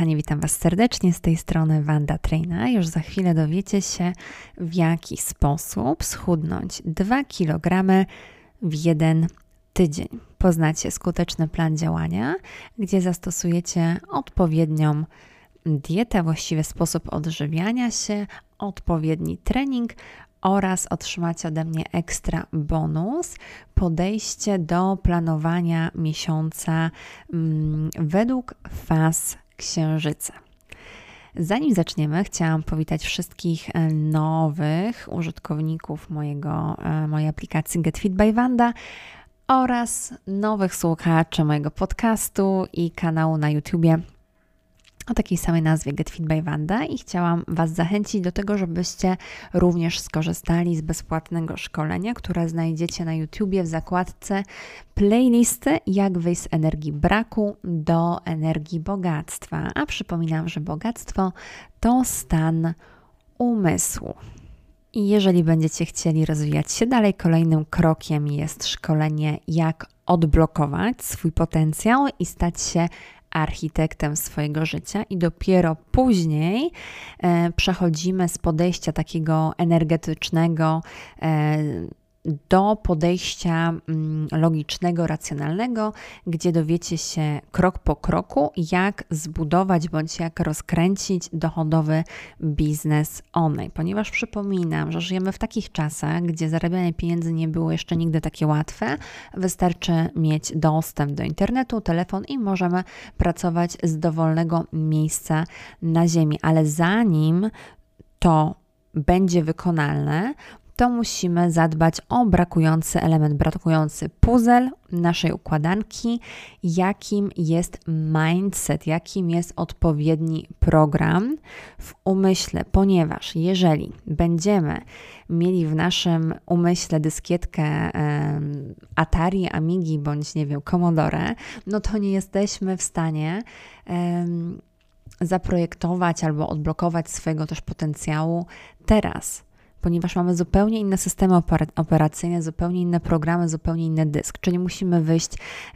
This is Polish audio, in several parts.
kochani, witam Was serdecznie z tej strony Wanda Traina. Już za chwilę dowiecie się, w jaki sposób schudnąć 2 kg w jeden tydzień. Poznacie skuteczny plan działania, gdzie zastosujecie odpowiednią dietę, właściwy sposób odżywiania się, odpowiedni trening oraz otrzymacie ode mnie ekstra bonus podejście do planowania miesiąca mm, według faz księżyca. Zanim zaczniemy, chciałam powitać wszystkich e, nowych użytkowników mojego, e, mojej aplikacji GetFit by Wanda oraz nowych słuchaczy mojego podcastu i kanału na YouTubie o takiej samej nazwie Get Fit by Wanda i chciałam Was zachęcić do tego, żebyście również skorzystali z bezpłatnego szkolenia, które znajdziecie na YouTubie w zakładce playlisty Jak wyjść z energii braku do energii bogactwa. A przypominam, że bogactwo to stan umysłu. I jeżeli będziecie chcieli rozwijać się dalej, kolejnym krokiem jest szkolenie, jak odblokować swój potencjał i stać się architektem swojego życia, i dopiero później e, przechodzimy z podejścia takiego energetycznego, e, do podejścia mm, logicznego, racjonalnego, gdzie dowiecie się krok po kroku, jak zbudować bądź jak rozkręcić dochodowy biznes online. Ponieważ przypominam, że żyjemy w takich czasach, gdzie zarabianie pieniędzy nie było jeszcze nigdy takie łatwe. Wystarczy mieć dostęp do internetu, telefon i możemy pracować z dowolnego miejsca na Ziemi. Ale zanim to będzie wykonalne, to musimy zadbać o brakujący element, brakujący puzzle naszej układanki, jakim jest mindset, jakim jest odpowiedni program w umyśle, ponieważ jeżeli będziemy mieli w naszym umyśle dyskietkę Atari, Amigi bądź nie wiem, Commodore, no to nie jesteśmy w stanie zaprojektować albo odblokować swojego też potencjału teraz ponieważ mamy zupełnie inne systemy operacyjne, zupełnie inne programy, zupełnie inny dysk. Czyli musimy wyjść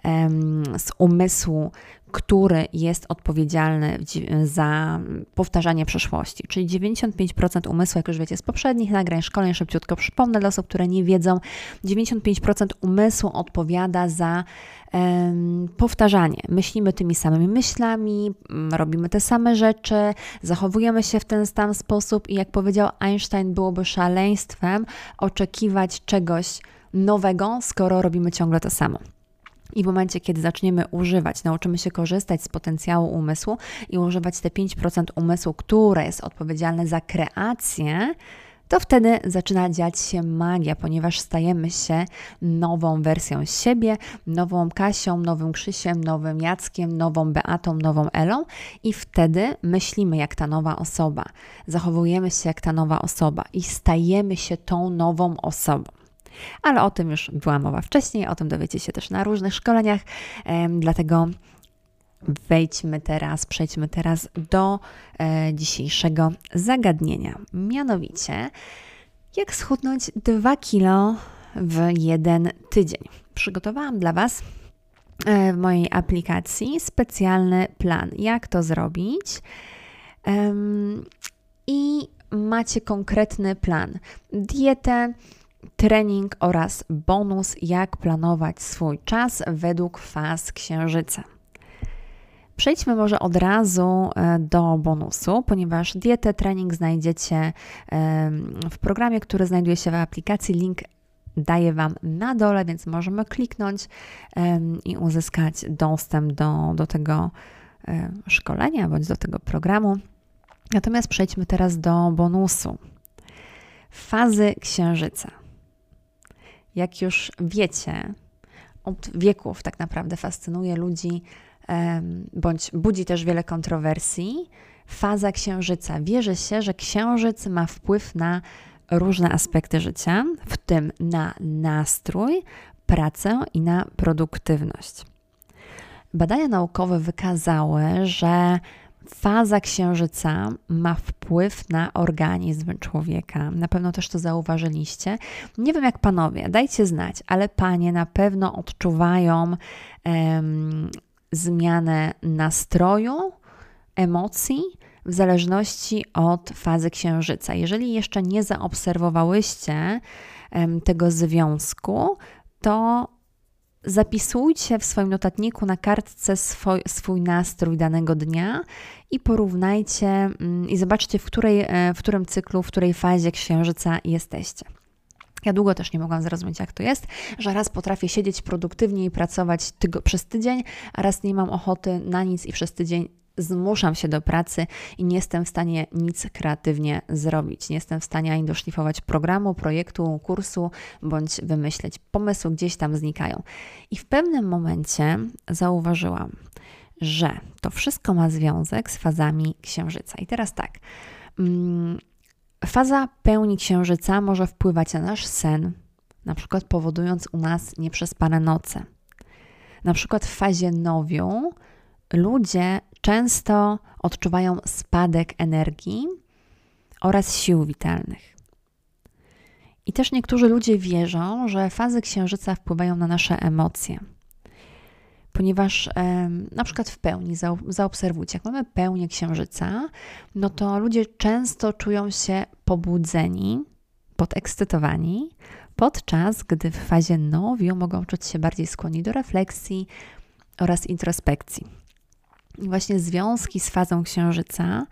um, z umysłu, który jest odpowiedzialny za powtarzanie przeszłości. Czyli 95% umysłu, jak już wiecie z poprzednich nagrań, szkoleń, szybciutko przypomnę dla osób, które nie wiedzą, 95% umysłu odpowiada za um, powtarzanie. Myślimy tymi samymi myślami, robimy te same rzeczy, zachowujemy się w ten sam sposób i jak powiedział Einstein, byłoby szaleństwem oczekiwać czegoś nowego, skoro robimy ciągle to samo. I w momencie, kiedy zaczniemy używać, nauczymy się korzystać z potencjału umysłu i używać te 5% umysłu, które jest odpowiedzialne za kreację, to wtedy zaczyna dziać się magia, ponieważ stajemy się nową wersją siebie, nową Kasią, nowym Krzysiem, nowym Jackiem, nową Beatą, nową Elą i wtedy myślimy jak ta nowa osoba, zachowujemy się jak ta nowa osoba i stajemy się tą nową osobą. Ale o tym już była mowa wcześniej, o tym dowiecie się też na różnych szkoleniach, dlatego wejdźmy teraz, przejdźmy teraz do e, dzisiejszego zagadnienia. Mianowicie, jak schudnąć 2 kilo w jeden tydzień. Przygotowałam dla Was e, w mojej aplikacji specjalny plan, jak to zrobić. I macie konkretny plan. Dietę, trening oraz bonus, jak planować swój czas według faz księżyca. Przejdźmy może od razu e, do bonusu, ponieważ dietę, trening znajdziecie w programie, który znajduje się w aplikacji. Link daję Wam na dole, więc możemy kliknąć i uzyskać dostęp do, do tego e, szkolenia bądź do tego programu. Natomiast przejdźmy teraz do bonusu. Fazy księżyca. Jak już wiecie, od wieków tak naprawdę fascynuje ludzi, bądź budzi też wiele kontrowersji, faza księżyca. Wierzy się, że księżyc ma wpływ na różne aspekty życia, w tym na nastrój, pracę i na produktywność. Badania naukowe wykazały, że faza księżyca ma wpływ na organizm człowieka. Na pewno też to zauważyliście. Nie wiem jak panowie, dajcie znać, ale panie na pewno odczuwają um, zmianę nastroju emocji w zależności od fazy księżyca. Jeżeli jeszcze nie zaobserwowałyście tego związku, to zapisujcie w swoim notatniku na kartce swój, swój nastrój danego dnia i porównajcie mm, i zobaczcie, w, której, e, w którym cyklu, w której fazie księżyca jesteście. Ja długo też nie mogłam zrozumieć, jak to jest, że raz potrafię siedzieć produktywnie i pracować tygo, przez tydzień, a raz nie mam ochoty na nic i przez tydzień zmuszam się do pracy i nie jestem w stanie nic kreatywnie zrobić. Nie jestem w stanie ani doszlifować programu, projektu, kursu, bądź wymyśleć. Pomysły gdzieś tam znikają. I w pewnym momencie zauważyłam, że to wszystko ma związek z fazami księżyca. I teraz tak. Mm, faza pełni księżyca może wpływać na nasz sen, na przykład powodując u nas nieprzespane noce. Na przykład w fazie nowiu ludzie często odczuwają spadek energii oraz sił witalnych. I też niektórzy ludzie wierzą, że fazy księżyca wpływają na nasze emocje. Ponieważ na przykład w pełni, zaobserwujcie, jak mamy pełnię księżyca, no to ludzie często czują się pobudzeni, podekscytowani, podczas gdy w fazie nowiu mogą czuć się bardziej skłonni do refleksji oraz introspekcji. Właśnie związki z fazą księżyca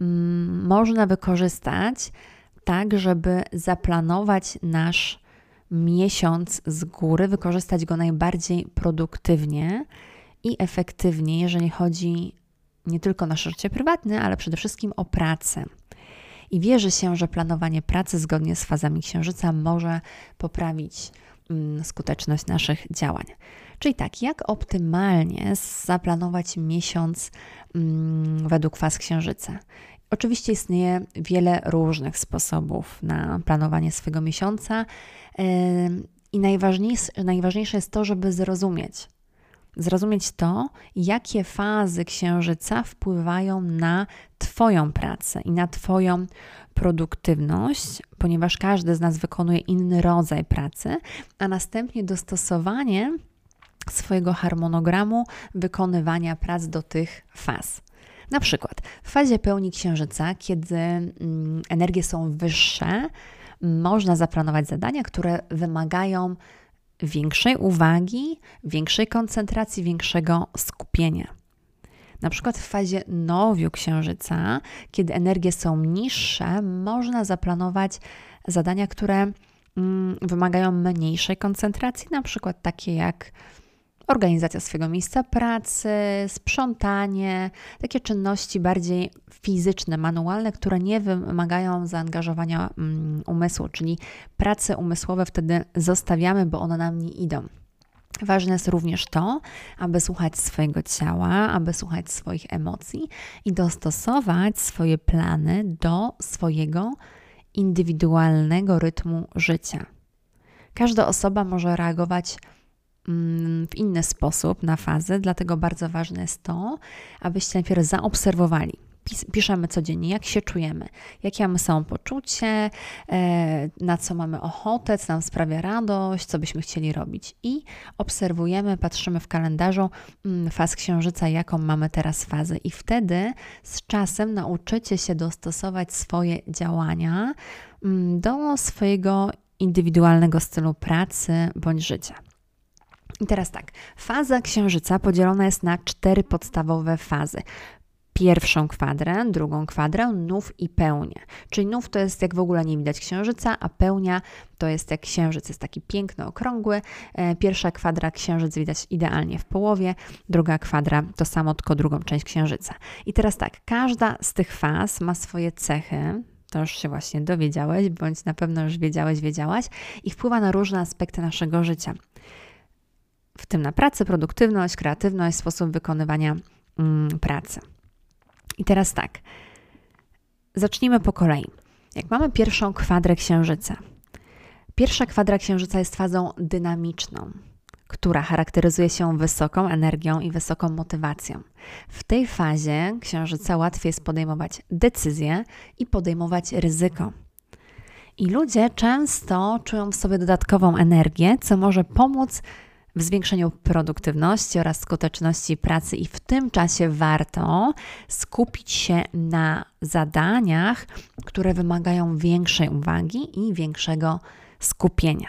mm, można wykorzystać tak, żeby zaplanować nasz miesiąc z góry, wykorzystać go najbardziej produktywnie i efektywnie, jeżeli chodzi nie tylko o nasze życie prywatne, ale przede wszystkim o pracę. I wierzy się, że planowanie pracy zgodnie z fazami księżyca może poprawić skuteczność naszych działań. Czyli tak, jak optymalnie zaplanować miesiąc mm, według faz księżyca? Oczywiście istnieje wiele różnych sposobów na planowanie swojego miesiąca i najważniejsze, najważniejsze jest to, żeby zrozumieć, zrozumieć to, jakie fazy księżyca wpływają na Twoją pracę i na Twoją produktywność, ponieważ każdy z nas wykonuje inny rodzaj pracy, a następnie dostosowanie swojego harmonogramu wykonywania prac do tych faz. Na przykład w fazie pełni księżyca, kiedy mm, energie są wyższe, można zaplanować zadania, które wymagają większej uwagi, większej koncentracji, większego skupienia. Na przykład w fazie nowiu księżyca, kiedy energie są niższe, można zaplanować zadania, które mm, wymagają mniejszej koncentracji, na przykład takie jak organizacja swojego miejsca pracy, sprzątanie, takie czynności bardziej fizyczne, manualne, które nie wymagają zaangażowania mm, umysłu, czyli prace umysłowe wtedy zostawiamy, bo one nam nie idą. Ważne jest również to, aby słuchać swojego ciała, aby słuchać swoich emocji i dostosować swoje plany do swojego indywidualnego rytmu życia. Każda osoba może reagować w inny sposób na fazę, dlatego bardzo ważne jest to, abyście najpierw zaobserwowali. Piszemy codziennie, jak się czujemy, jakie mamy samopoczucie, e, na co mamy ochotę, co nam sprawia radość, co byśmy chcieli robić. I obserwujemy, patrzymy w kalendarzu mm, faz księżyca, jaką mamy teraz fazę. I wtedy z czasem nauczycie się dostosować swoje działania mm, do swojego indywidualnego stylu pracy bądź życia. I teraz tak, faza księżyca podzielona jest na cztery podstawowe fazy. Pierwszą kwadrę, drugą kwadrę, nów i pełnię. Czyli nów to jest jak w ogóle nie widać księżyca, a pełnia to jest jak księżyc, jest taki piękny, okrągły. E, pierwsza kwadra księżyc widać idealnie w połowie, druga kwadra to samo, tylko drugą część księżyca. I teraz tak, każda z tych faz ma swoje cechy, to już się właśnie dowiedziałeś, bądź na pewno już wiedziałeś, wiedziałaś, i wpływa na różne aspekty naszego życia w tym na pracę, produktywność, kreatywność, sposób wykonywania mm, pracy. I teraz tak, zacznijmy po kolei. Jak mamy pierwszą kwadrę księżyca, pierwsza kwadra księżyca jest fazą dynamiczną, która charakteryzuje się wysoką energią i wysoką motywacją. W tej fazie księżyca łatwiej jest podejmować decyzje i podejmować ryzyko. I ludzie często czują w sobie dodatkową energię, co może pomóc w zwiększeniu produktywności oraz skuteczności pracy, i w tym czasie warto skupić się na zadaniach, które wymagają większej uwagi i większego skupienia.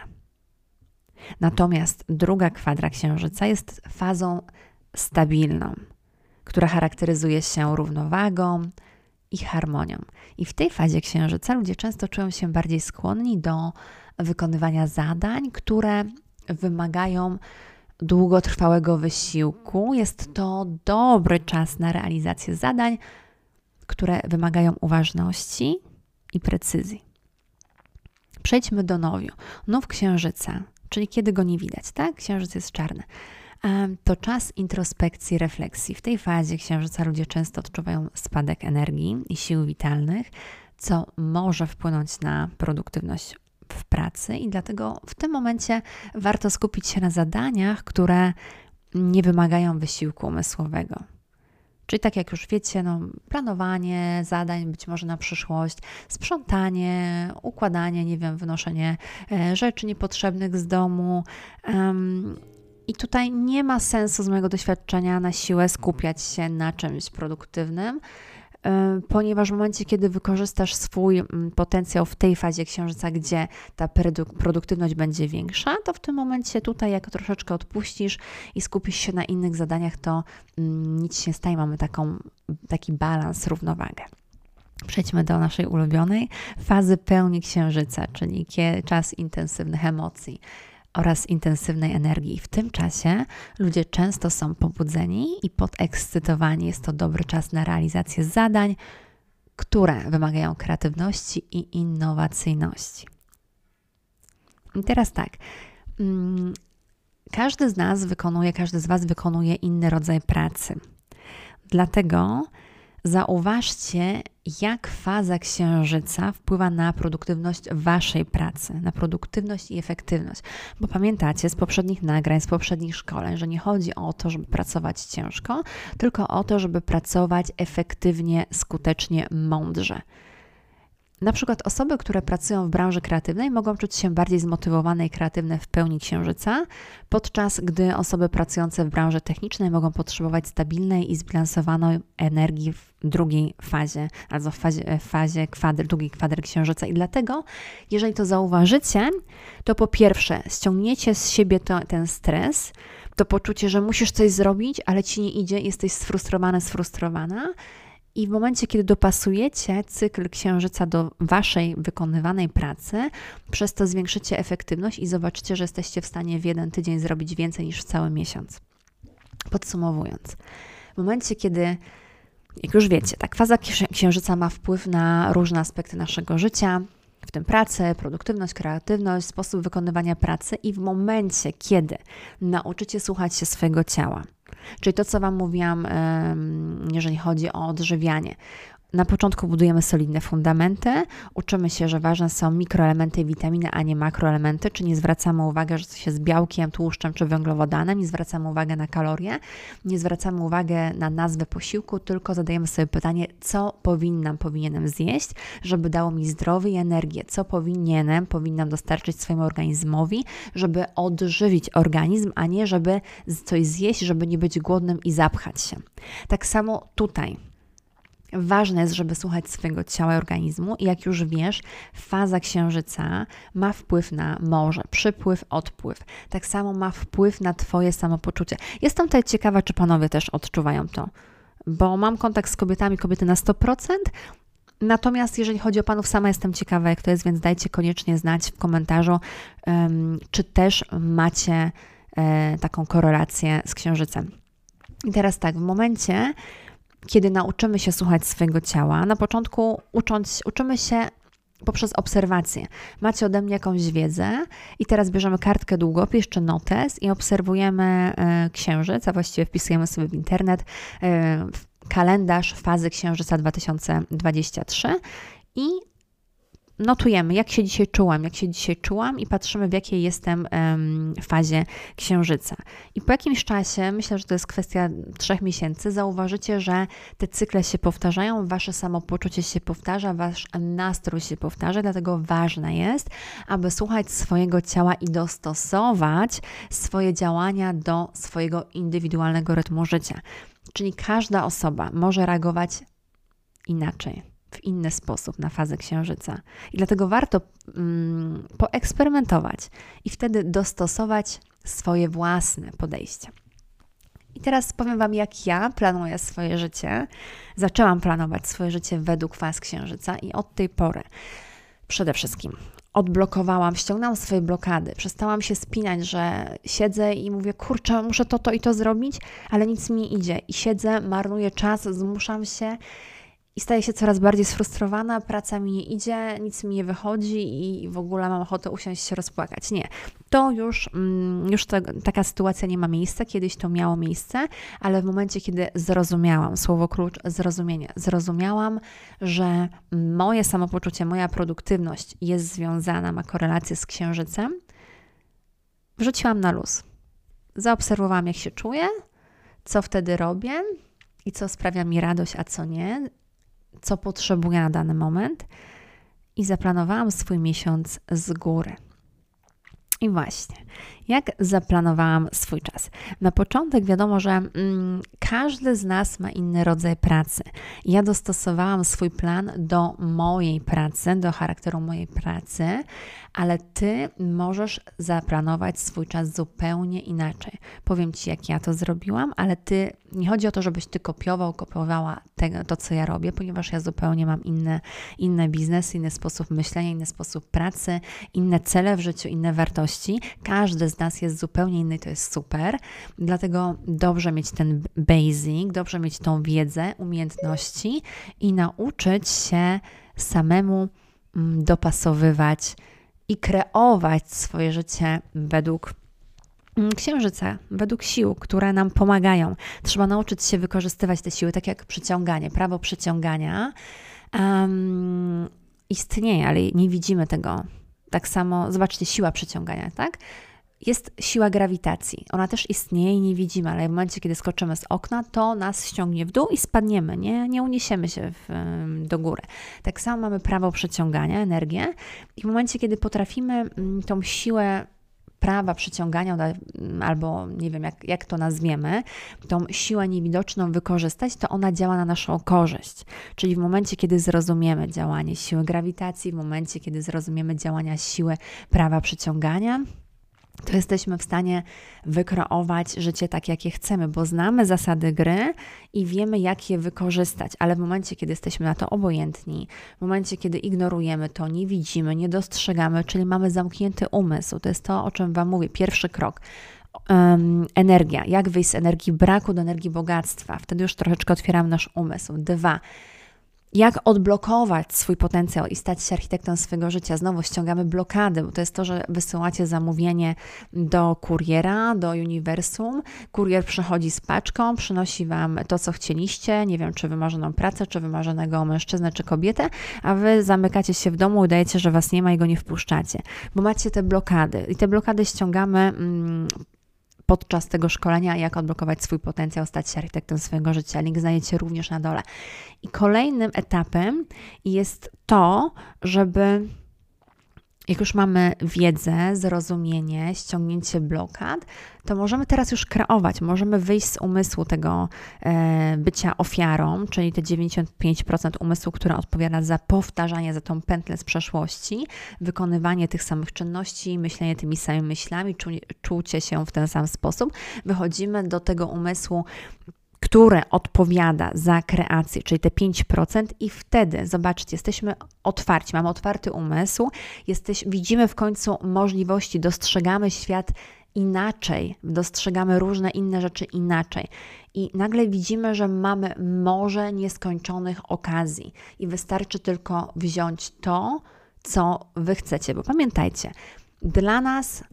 Natomiast druga kwadra księżyca jest fazą stabilną, która charakteryzuje się równowagą i harmonią. I w tej fazie księżyca ludzie często czują się bardziej skłonni do wykonywania zadań, które wymagają długotrwałego wysiłku. Jest to dobry czas na realizację zadań, które wymagają uważności i precyzji. Przejdźmy do nowiu. Nów księżyca, czyli kiedy go nie widać, tak? Księżyc jest czarny. To czas introspekcji, refleksji. W tej fazie księżyca ludzie często odczuwają spadek energii i sił witalnych, co może wpłynąć na produktywność w pracy i dlatego w tym momencie warto skupić się na zadaniach, które nie wymagają wysiłku umysłowego. Czyli tak jak już wiecie, no, planowanie zadań być może na przyszłość, sprzątanie, układanie, nie wiem, wynoszenie e, rzeczy niepotrzebnych z domu. Um, i tutaj nie ma sensu z mojego doświadczenia na siłę skupiać się na czymś produktywnym, ponieważ w momencie, kiedy wykorzystasz swój mm, potencjał w tej fazie księżyca, gdzie ta produktywność będzie większa, to w tym momencie tutaj, jak troszeczkę odpuścisz i skupisz się na innych zadaniach, to mm, nic się nie staje. Mamy taką, taki balans, równowagę. Przejdźmy do naszej ulubionej fazy pełni księżyca, czyli czas intensywnych emocji oraz intensywnej energii. W tym czasie ludzie często są pobudzeni i podekscytowani. Jest to dobry czas na realizację zadań, które wymagają kreatywności i innowacyjności. I teraz tak. Mm, każdy z nas wykonuje, każdy z Was wykonuje inny rodzaj pracy. Dlatego Zauważcie, jak faza księżyca wpływa na produktywność waszej pracy, na produktywność i efektywność. Bo pamiętacie z poprzednich nagrań, z poprzednich szkoleń, że nie chodzi o to, żeby pracować ciężko, tylko o to, żeby pracować efektywnie, skutecznie, mądrze. Na przykład osoby, które pracują w branży kreatywnej, mogą czuć się bardziej zmotywowane i kreatywne w pełni księżyca, podczas gdy osoby pracujące w branży technicznej mogą potrzebować stabilnej i zbilansowanej energii w drugiej fazie, albo w fazie, fazie kwadry, drugiej kwadry księżyca. I dlatego, jeżeli to zauważycie, to po pierwsze ściągniecie z siebie to, ten stres, to poczucie, że musisz coś zrobić, ale ci nie idzie, jesteś sfrustrowany, sfrustrowana i w momencie, kiedy dopasujecie cykl księżyca do waszej wykonywanej pracy, przez to zwiększycie efektywność i zobaczycie, że jesteście w stanie w jeden tydzień zrobić więcej niż w cały miesiąc. Podsumowując, w momencie, kiedy, jak już wiecie, tak, faza księżyca ma wpływ na różne aspekty naszego życia, w tym pracę, produktywność, kreatywność, sposób wykonywania pracy, i w momencie, kiedy nauczycie słuchać się swojego ciała, Czyli to, co Wam mówiłam, jeżeli chodzi o odżywianie. Na początku budujemy solidne fundamenty, uczymy się, że ważne są mikroelementy i witaminy, a nie makroelementy, czy nie zwracamy uwagi, że coś jest białkiem, tłuszczem czy węglowodanem, nie zwracamy uwagi na kalorie, nie zwracamy uwagi na nazwę posiłku, tylko zadajemy sobie pytanie, co powinnam, powinienem zjeść, żeby dało mi zdrowie i energię, co powinienem, powinnam dostarczyć swojemu organizmowi, żeby odżywić organizm, a nie żeby coś zjeść, żeby nie być głodnym i zapchać się. Tak samo tutaj Ważne jest, żeby słuchać swojego ciała i organizmu i jak już wiesz, faza księżyca ma wpływ na morze, przypływ, odpływ. Tak samo ma wpływ na Twoje samopoczucie. Jestem tutaj ciekawa, czy panowie też odczuwają to, bo mam kontakt z kobietami, kobiety na 100%, Natomiast jeżeli chodzi o panów, sama jestem ciekawa, jak to jest, więc dajcie koniecznie znać w komentarzu, czy też macie e, taką korelację z księżycem. I teraz tak, w momencie, kiedy nauczymy się słuchać swojego ciała, na początku ucząc, uczymy się poprzez obserwację. Macie ode mnie jakąś wiedzę i teraz bierzemy kartkę długopis czy notes i obserwujemy e, księżyc, a właściwie wpisujemy sobie w internet e, kalendarz fazy księżyca 2023 i notujemy, jak się dzisiaj czułam, jak się dzisiaj czułam i patrzymy, w jakiej jestem fazie księżyca. I po jakimś czasie, myślę, że to jest kwestia trzech miesięcy, zauważycie, że te cykle się powtarzają, wasze samopoczucie się powtarza, wasz nastrój się powtarza, dlatego ważne jest, aby słuchać swojego ciała i dostosować swoje działania do swojego indywidualnego rytmu życia. Czyli każda osoba może reagować inaczej w inny sposób na fazę księżyca. I dlatego warto mm, poeksperymentować i wtedy dostosować swoje własne podejście. I teraz powiem Wam, jak ja planuję swoje życie. Zaczęłam planować swoje życie według faz księżyca i od tej pory przede wszystkim odblokowałam, ściągnęłam swoje blokady, przestałam się spinać, że siedzę i mówię, kurczę, muszę to, to i to zrobić, ale nic mi nie idzie. I siedzę, marnuję czas, zmuszam się i staję się coraz bardziej sfrustrowana, praca mi nie idzie, nic mi nie wychodzi i w ogóle mam ochotę usiąść się rozpłakać. Nie, to już, mm, już to, taka sytuacja nie ma miejsca, kiedyś to miało miejsce, ale w momencie, kiedy zrozumiałam, słowo klucz zrozumienie, zrozumiałam, że moje samopoczucie, moja produktywność jest związana, ma korelację z księżycem, wrzuciłam na luz. Zaobserwowałam, jak się czuję, co wtedy robię i co sprawia mi radość, a co nie, co potrzebuję na dany moment i zaplanowałam swój miesiąc z góry. I właśnie, jak zaplanowałam swój czas? Na początek wiadomo, że mm, każdy z nas ma inny rodzaj pracy. Ja dostosowałam swój plan do mojej pracy, do charakteru mojej pracy, ale ty możesz zaplanować swój czas zupełnie inaczej. Powiem ci, jak ja to zrobiłam, ale ty nie chodzi o to, żebyś ty kopiował, kopiowała to, co ja robię, ponieważ ja zupełnie mam inne, inne biznesy, inny sposób myślenia, inny sposób pracy, inne cele w życiu, inne wartości. Każdy z nas jest zupełnie inny, to jest super. Dlatego dobrze mieć ten basic, dobrze mieć tą wiedzę, umiejętności i nauczyć się samemu mm, dopasowywać i kreować swoje życie według księżyca, według sił, które nam pomagają. Trzeba nauczyć się wykorzystywać te siły, tak jak przyciąganie, prawo przyciągania. Um, istnieje, ale nie widzimy tego. Tak samo, zobaczcie, siła przyciągania, tak? Jest siła grawitacji. Ona też istnieje i nie widzimy, ale w momencie, kiedy skoczymy z okna, to nas ściągnie w dół i spadniemy, nie, nie uniesiemy się w, do góry. Tak samo mamy prawo przyciągania, energię, i w momencie, kiedy potrafimy mm, tą siłę prawa przyciągania, mm, albo nie wiem, jak, jak to nazwiemy, tą siłę niewidoczną wykorzystać, to ona działa na naszą korzyść. Czyli w momencie, kiedy zrozumiemy działanie siły grawitacji, w momencie, kiedy zrozumiemy działania siły prawa przyciągania, to jesteśmy w stanie wykreować życie tak, jakie chcemy, bo znamy zasady gry i wiemy, jak je wykorzystać, ale w momencie, kiedy jesteśmy na to obojętni, w momencie, kiedy ignorujemy to, nie widzimy, nie dostrzegamy, czyli mamy zamknięty umysł, to jest to, o czym Wam mówię, pierwszy krok. Um, energia, jak wyjść z energii braku do energii bogactwa. Wtedy już troszeczkę otwieramy nasz umysł. Dwa, jak odblokować swój potencjał i stać się architektem swojego życia. Znowu ściągamy blokady, bo to jest to, że wysyłacie zamówienie do kuriera, do uniwersum. Kurier przychodzi z paczką, przynosi Wam to, co chcieliście, nie wiem, czy wymarzoną pracę, czy wymarzonego mężczyznę, czy kobietę, a Wy zamykacie się w domu, udajecie, że Was nie ma i go nie wpuszczacie, bo macie te blokady. I te blokady ściągamy mm, podczas tego szkolenia, jak odblokować swój potencjał, stać się architektem swojego życia. Link znajdziecie również na dole. I kolejnym etapem jest to, żeby jak już mamy wiedzę, zrozumienie, ściągnięcie blokad, to możemy teraz już kreować, możemy wyjść z umysłu tego e, bycia ofiarą, czyli te 95% umysłu, które odpowiada za powtarzanie, za tą pętlę z przeszłości, wykonywanie tych samych czynności, myślenie tymi samymi myślami, czu, czucie się w ten sam sposób. Wychodzimy do tego umysłu które odpowiada za kreację, czyli te 5%, i wtedy, zobaczcie, jesteśmy otwarci, mamy otwarty umysł, jesteś, widzimy w końcu możliwości, dostrzegamy świat inaczej, dostrzegamy różne inne rzeczy inaczej. I nagle widzimy, że mamy morze nieskończonych okazji, i wystarczy tylko wziąć to, co wy chcecie. Bo pamiętajcie, dla nas,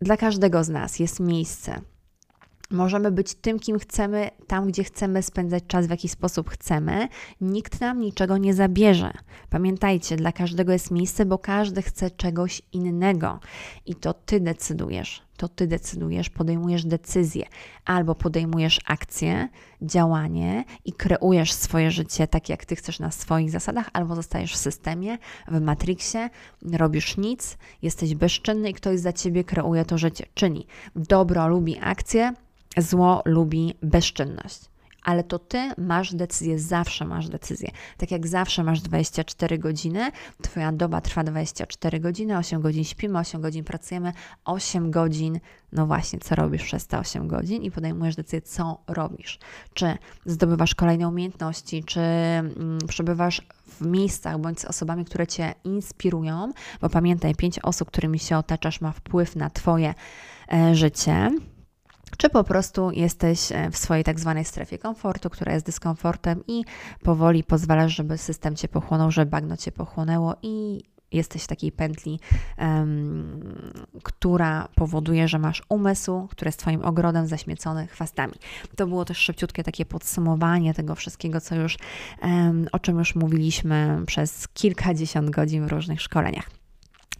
dla każdego z nas jest miejsce Możemy być tym, kim chcemy, tam, gdzie chcemy spędzać czas, w jaki sposób chcemy. Nikt nam niczego nie zabierze. Pamiętajcie, dla każdego jest miejsce, bo każdy chce czegoś innego i to ty decydujesz. To ty decydujesz, podejmujesz decyzję, albo podejmujesz akcję, działanie i kreujesz swoje życie tak, jak ty chcesz na swoich zasadach, albo zostajesz w systemie, w matriksie, robisz nic, jesteś bezczynny i ktoś za ciebie kreuje to życie. Czyni dobro lubi akcję, Zło lubi bezczynność. Ale to ty masz decyzję, zawsze masz decyzję. Tak jak zawsze masz 24 godziny, twoja doba trwa 24 godziny, 8 godzin śpimy, 8 godzin pracujemy, 8 godzin, no właśnie, co robisz przez te 8 godzin i podejmujesz decyzję, co robisz. Czy zdobywasz kolejne umiejętności, czy mm, przebywasz w miejscach bądź z osobami, które cię inspirują, bo pamiętaj, pięć osób, którymi się otaczasz, ma wpływ na twoje e, życie czy po prostu jesteś e, w swojej tak zwanej strefie komfortu, która jest dyskomfortem i powoli pozwalasz, żeby system cię pochłonął, żeby bagno cię pochłonęło i jesteś w takiej pętli, um, która powoduje, że masz umysł, który jest Twoim ogrodem zaśmiecony chwastami. To było też szybciutkie takie podsumowanie tego wszystkiego, co już, um, o czym już mówiliśmy przez kilkadziesiąt godzin w różnych szkoleniach.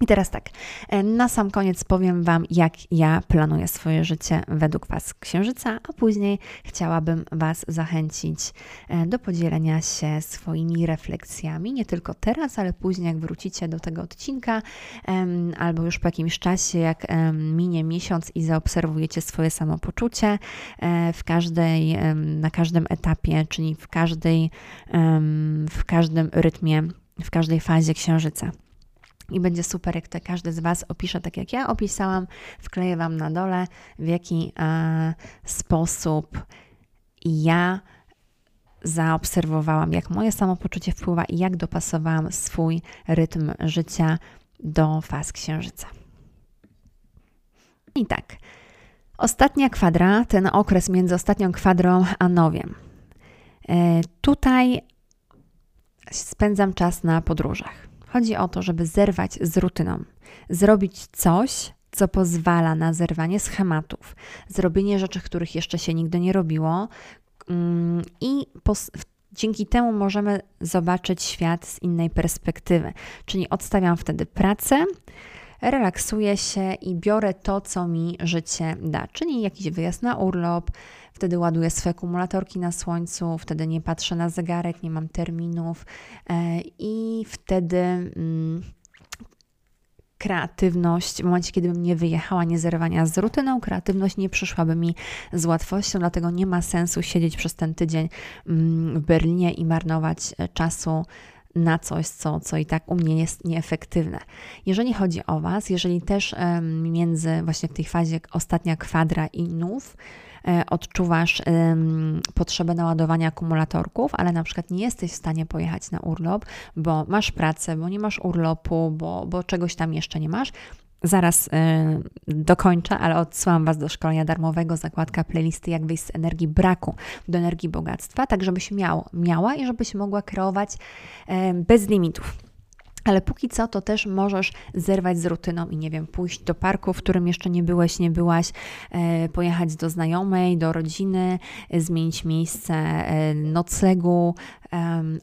I teraz tak, e, na sam koniec powiem Wam, jak ja planuję swoje życie według Was Księżyca, a później chciałabym Was zachęcić e, do podzielenia się swoimi refleksjami, nie tylko teraz, ale później, jak wrócicie do tego odcinka, albo już po jakimś czasie, jak minie miesiąc i zaobserwujecie swoje samopoczucie e, w każdej, na każdym etapie, czyli w każdej, w każdym rytmie, w każdej fazie Księżyca. I będzie super, jak to każdy z Was opisze tak, jak ja opisałam. Wkleję Wam na dole, w jaki e, sposób ja zaobserwowałam, jak moje samopoczucie wpływa i jak dopasowałam swój rytm życia do faz księżyca. I tak, ostatnia kwadra, ten okres między ostatnią kwadrą a nowiem. E, tutaj spędzam czas na podróżach. Chodzi o to, żeby zerwać z rutyną, zrobić coś, co pozwala na zerwanie schematów, zrobienie rzeczy, których jeszcze się nigdy nie robiło, mm, i dzięki temu możemy zobaczyć świat z innej perspektywy. Czyli odstawiam wtedy pracę, relaksuję się i biorę to, co mi życie da, czyli jakiś wyjazd na urlop, wtedy ładuję swoje akumulatorki na słońcu, wtedy nie patrzę na zegarek, nie mam terminów e, i wtedy mm, kreatywność, w momencie, kiedy bym nie wyjechała, nie zerwania z rutyną, kreatywność nie przyszłaby mi z łatwością, dlatego nie ma sensu siedzieć przez ten tydzień mm, w Berlinie i marnować e, czasu na coś, co, co i tak u mnie jest nieefektywne. Jeżeli chodzi o Was, jeżeli też między właśnie w tej fazie ostatnia kwadra i nów, odczuwasz potrzebę naładowania akumulatorków, ale na przykład nie jesteś w stanie pojechać na urlop, bo masz pracę, bo nie masz urlopu, bo, bo czegoś tam jeszcze nie masz, Zaraz y, dokończę, ale odsyłam Was do szkolenia darmowego, zakładka playlisty Jak wyjść z energii braku do energii bogactwa, tak żebyś miał, miała i żebyś mogła kreować y, bez limitów. Ale póki co, to też możesz zerwać z rutyną i nie wiem, pójść do parku, w którym jeszcze nie byłeś, nie byłaś, e, pojechać do znajomej, do rodziny, e, zmienić miejsce e, noclegu,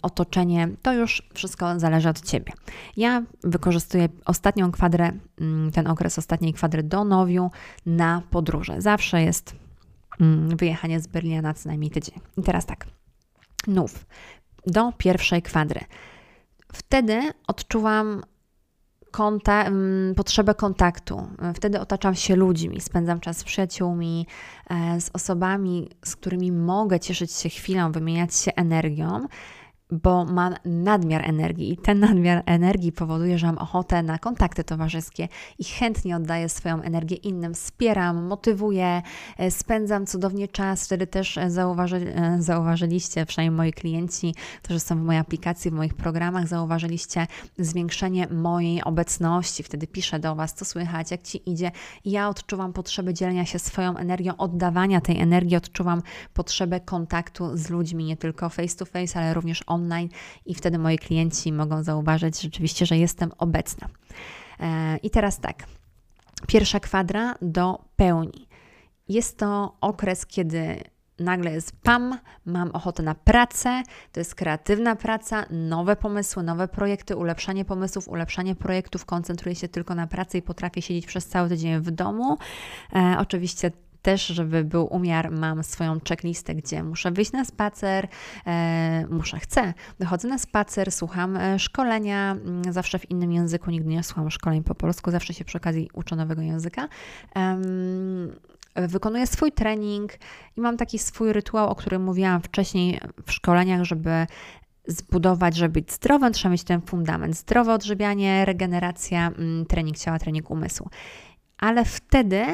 otoczenie. To już wszystko zależy od Ciebie. Ja wykorzystuję ostatnią kwadrę, mm, ten okres ostatniej kwadry do Nowiu na podróże. Zawsze jest mm, wyjechanie z Berlina na co najmniej tydzień. I teraz tak, nów do pierwszej kwadry. Wtedy odczuwam konta, mm, potrzebę kontaktu. Wtedy otaczam się ludźmi, spędzam czas z przyjaciółmi, e, z osobami, z którymi mogę cieszyć się chwilą, wymieniać się energią bo mam nadmiar energii i ten nadmiar energii powoduje, że mam ochotę na kontakty towarzyskie i chętnie oddaję swoją energię innym, wspieram, motywuję, e, spędzam cudownie czas. Wtedy też e, zauważy, e, zauważyliście, przynajmniej moi klienci, którzy są w mojej aplikacji, w moich programach, zauważyliście zwiększenie mojej obecności. Wtedy piszę do Was, co słychać, jak Ci idzie. Ja odczuwam potrzebę dzielenia się swoją energią, oddawania tej energii, odczuwam potrzebę kontaktu z ludźmi, nie tylko face to face, ale również online i wtedy moi klienci mogą zauważyć rzeczywiście, że jestem obecna. E, I teraz tak. Pierwsza kwadra do pełni. jest to okres, kiedy nagle jest pam, mam ochotę na pracę, to jest kreatywna praca, nowe pomysły, nowe projekty, ulepszanie pomysłów, ulepszanie projektów, koncentruję się tylko na pracy i potrafię siedzieć przez cały tydzień w domu. E, oczywiście też, żeby był umiar, mam swoją checklistę, gdzie muszę wyjść na spacer, e, muszę, chcę, wychodzę na spacer, słucham e, szkolenia, mm, zawsze w innym języku, nigdy nie słucham szkoleń po polsku, zawsze się przy okazji uczę nowego języka. wykonuję swój trening i mam taki swój rytuał, o którym mówiłam wcześniej w szkoleniach, żeby zbudować, żeby być zdrowym, trzeba mieć ten fundament. Zdrowe odżywianie, regeneracja, mm, trening ciała, trening umysłu. Ale wtedy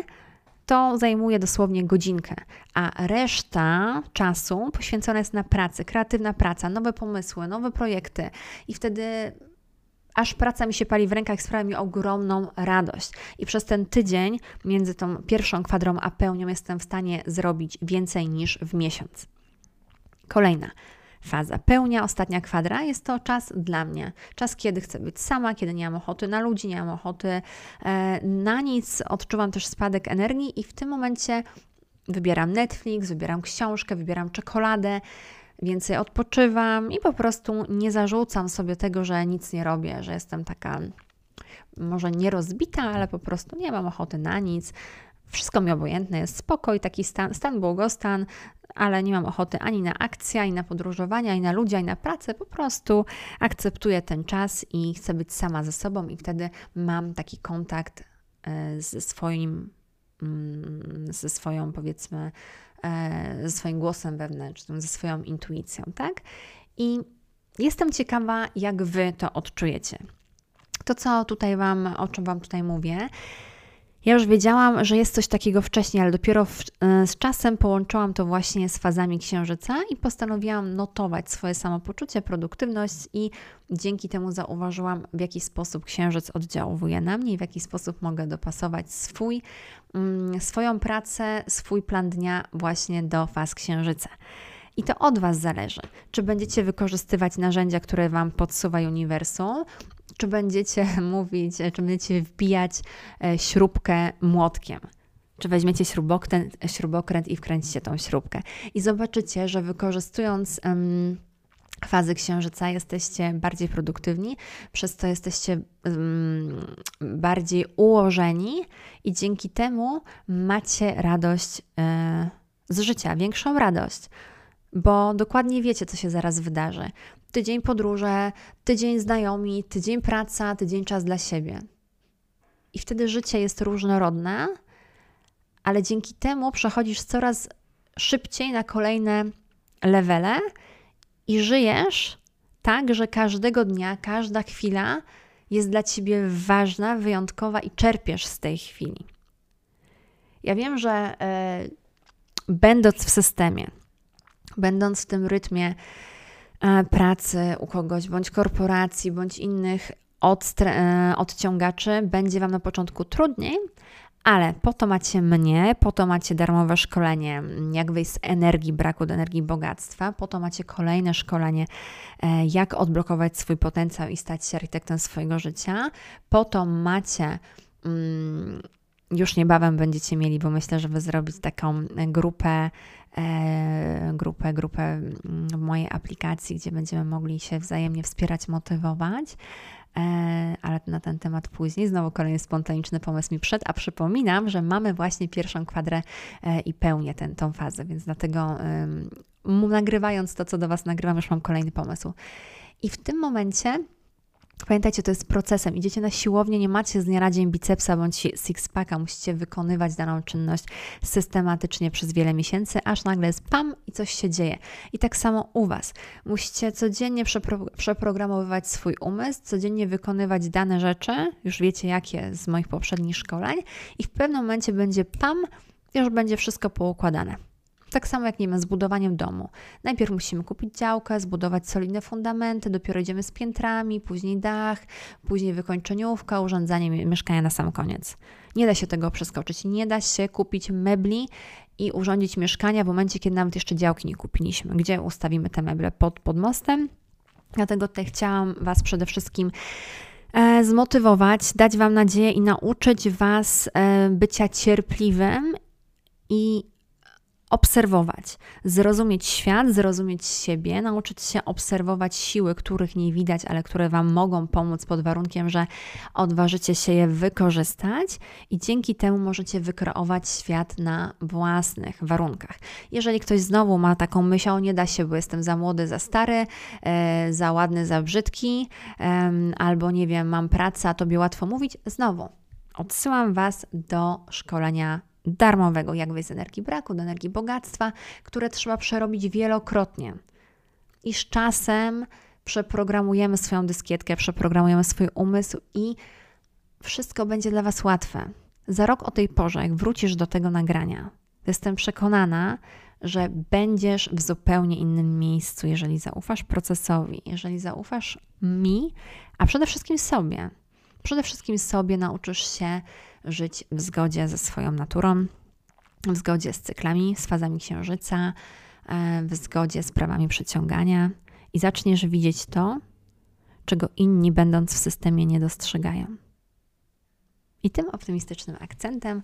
to zajmuje dosłownie godzinkę, a reszta czasu poświęcona jest na pracę, kreatywna praca, nowe pomysły, nowe projekty i wtedy aż praca mi się pali w rękach, sprawia mi ogromną radość. I przez ten tydzień między tą pierwszą kwadrą a pełnią jestem w stanie zrobić więcej niż w miesiąc. Kolejna faza. Pełnia, ostatnia kwadra, jest to czas dla mnie. Czas, kiedy chcę być sama, kiedy nie mam ochoty na ludzi, nie mam ochoty e, na nic, odczuwam też spadek energii i w tym momencie wybieram Netflix, wybieram książkę, wybieram czekoladę, więcej odpoczywam i po prostu nie zarzucam sobie tego, że nic nie robię, że jestem taka może nie rozbita, ale po prostu nie mam ochoty na nic. Wszystko mi obojętne, jest spokój, taki stan, stan błogostan, ale nie mam ochoty ani na akcje, ani na podróżowania, ani na ludzi, ani na pracę. Po prostu akceptuję ten czas i chcę być sama ze sobą, i wtedy mam taki kontakt e, ze swoim, mm, ze swoją, powiedzmy, e, ze swoim głosem wewnętrznym, ze swoją intuicją, tak? I jestem ciekawa, jak Wy to odczujecie. To, co tutaj Wam, o czym Wam tutaj mówię, ja już wiedziałam, że jest coś takiego wcześniej, ale dopiero w, e, z czasem połączyłam to właśnie z fazami księżyca i postanowiłam notować swoje samopoczucie, produktywność i dzięki temu zauważyłam, w jaki sposób księżyc oddziałuje na mnie i w jaki sposób mogę dopasować swój, mm, swoją pracę, swój plan dnia właśnie do faz księżyca. I to od Was zależy, czy będziecie wykorzystywać narzędzia, które Wam podsuwa uniwersum, czy będziecie mówić, czy będziecie wbijać e, śrubkę młotkiem. Czy weźmiecie śrubokręt, śrubokręt i wkręcicie tą śrubkę. I zobaczycie, że wykorzystując um, fazy księżyca jesteście bardziej produktywni, przez to jesteście um, bardziej ułożeni i dzięki temu macie radość e, z życia, większą radość bo dokładnie wiecie, co się zaraz wydarzy. Tydzień podróże, tydzień znajomi, tydzień praca, tydzień czas dla siebie. I wtedy życie jest różnorodne, ale dzięki temu przechodzisz coraz szybciej na kolejne levele i żyjesz tak, że każdego dnia, każda chwila jest dla ciebie ważna, wyjątkowa i czerpiesz z tej chwili. Ja wiem, że e, będąc w systemie, będąc w tym rytmie pracy u kogoś, bądź korporacji, bądź innych e, odciągaczy, będzie Wam na początku trudniej, ale po to macie mnie, po to macie darmowe szkolenie, jak wyjść z energii, braku do energii bogactwa, po to macie kolejne szkolenie, e, jak odblokować swój potencjał i stać się architektem swojego życia, po to macie. Mm, już niebawem będziecie mieli, bo myślę, żeby zrobić taką grupę E, grupę, grupę mm, w mojej aplikacji, gdzie będziemy mogli się wzajemnie wspierać, motywować. E, ale na ten temat później. Znowu kolejny spontaniczny pomysł mi przed, a przypominam, że mamy właśnie pierwszą kwadrę e, i pełnię tę tą fazę, więc dlatego nagrywając to, co do Was nagrywam, już mam kolejny pomysł. I w tym momencie Pamiętajcie, to jest procesem. Idziecie na siłownię, nie macie z dnia na dzień bicepsa bądź sixpacka, musicie wykonywać daną czynność systematycznie przez wiele miesięcy, aż nagle jest pam i coś się dzieje. I tak samo u Was. Musicie codziennie przepro przeprogramowywać swój umysł, codziennie wykonywać dane rzeczy, już wiecie jakie z moich poprzednich szkoleń, i w pewnym momencie będzie pam, już będzie wszystko poukładane. Tak samo jak, nie wiem, z budowaniem domu. Najpierw musimy kupić działkę, zbudować solidne fundamenty, dopiero idziemy z piętrami, później dach, później wykończeniówka, urządzanie mieszkania na sam koniec. Nie da się tego przeskoczyć. Nie da się kupić mebli i urządzić mieszkania w momencie, kiedy nawet jeszcze działki nie kupiliśmy. Gdzie ustawimy te meble? Pod, pod mostem? Dlatego tutaj chciałam Was przede wszystkim e, zmotywować, dać Wam nadzieję i nauczyć Was e, bycia cierpliwym i obserwować, zrozumieć świat, zrozumieć siebie, nauczyć się obserwować siły, których nie widać, ale które Wam mogą pomóc pod warunkiem, że odważycie się je wykorzystać i dzięki temu możecie wykreować świat na własnych warunkach. Jeżeli ktoś znowu ma taką myśl, nie da się, bo jestem za młody, za stary, e, za ładny, za brzydki, e, albo nie wiem, mam pracę, a tobie łatwo mówić, znowu odsyłam Was do szkolenia darmowego, jak wyjść z energii braku, do energii bogactwa, które trzeba przerobić wielokrotnie. I z czasem przeprogramujemy swoją dyskietkę, przeprogramujemy swój umysł i wszystko będzie dla Was łatwe. Za rok o tej porze, jak wrócisz do tego nagrania, jestem przekonana, że będziesz w zupełnie innym miejscu, jeżeli zaufasz procesowi, jeżeli zaufasz mi, a przede wszystkim sobie. Przede wszystkim sobie nauczysz się żyć w zgodzie ze swoją naturą, w zgodzie z cyklami, z fazami księżyca, e, w zgodzie z prawami przyciągania i zaczniesz widzieć to, czego inni, będąc w systemie, nie dostrzegają. I tym optymistycznym akcentem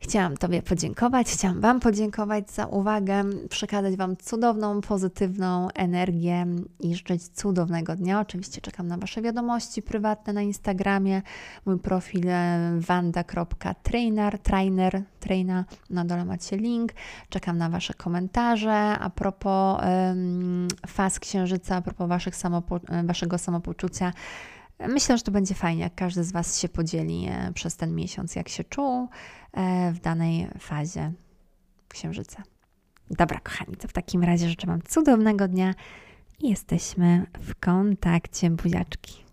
Chciałam Tobie podziękować, chciałam Wam podziękować za uwagę, przekazać Wam cudowną, pozytywną energię i życzyć cudownego dnia. Oczywiście czekam na Wasze wiadomości prywatne na Instagramie. Mój profil wanda.trainer, trainer, traina, na dole macie link. Czekam na Wasze komentarze a propos um, faz księżyca, a propos waszych samopo Waszego samopoczucia. Myślę, że to będzie fajnie, jak każdy z Was się podzieli e, przez ten miesiąc, jak się czuł e, w danej fazie księżyca. Dobra, kochani, to w takim razie życzę Wam cudownego dnia i jesteśmy w kontakcie, buziaczki.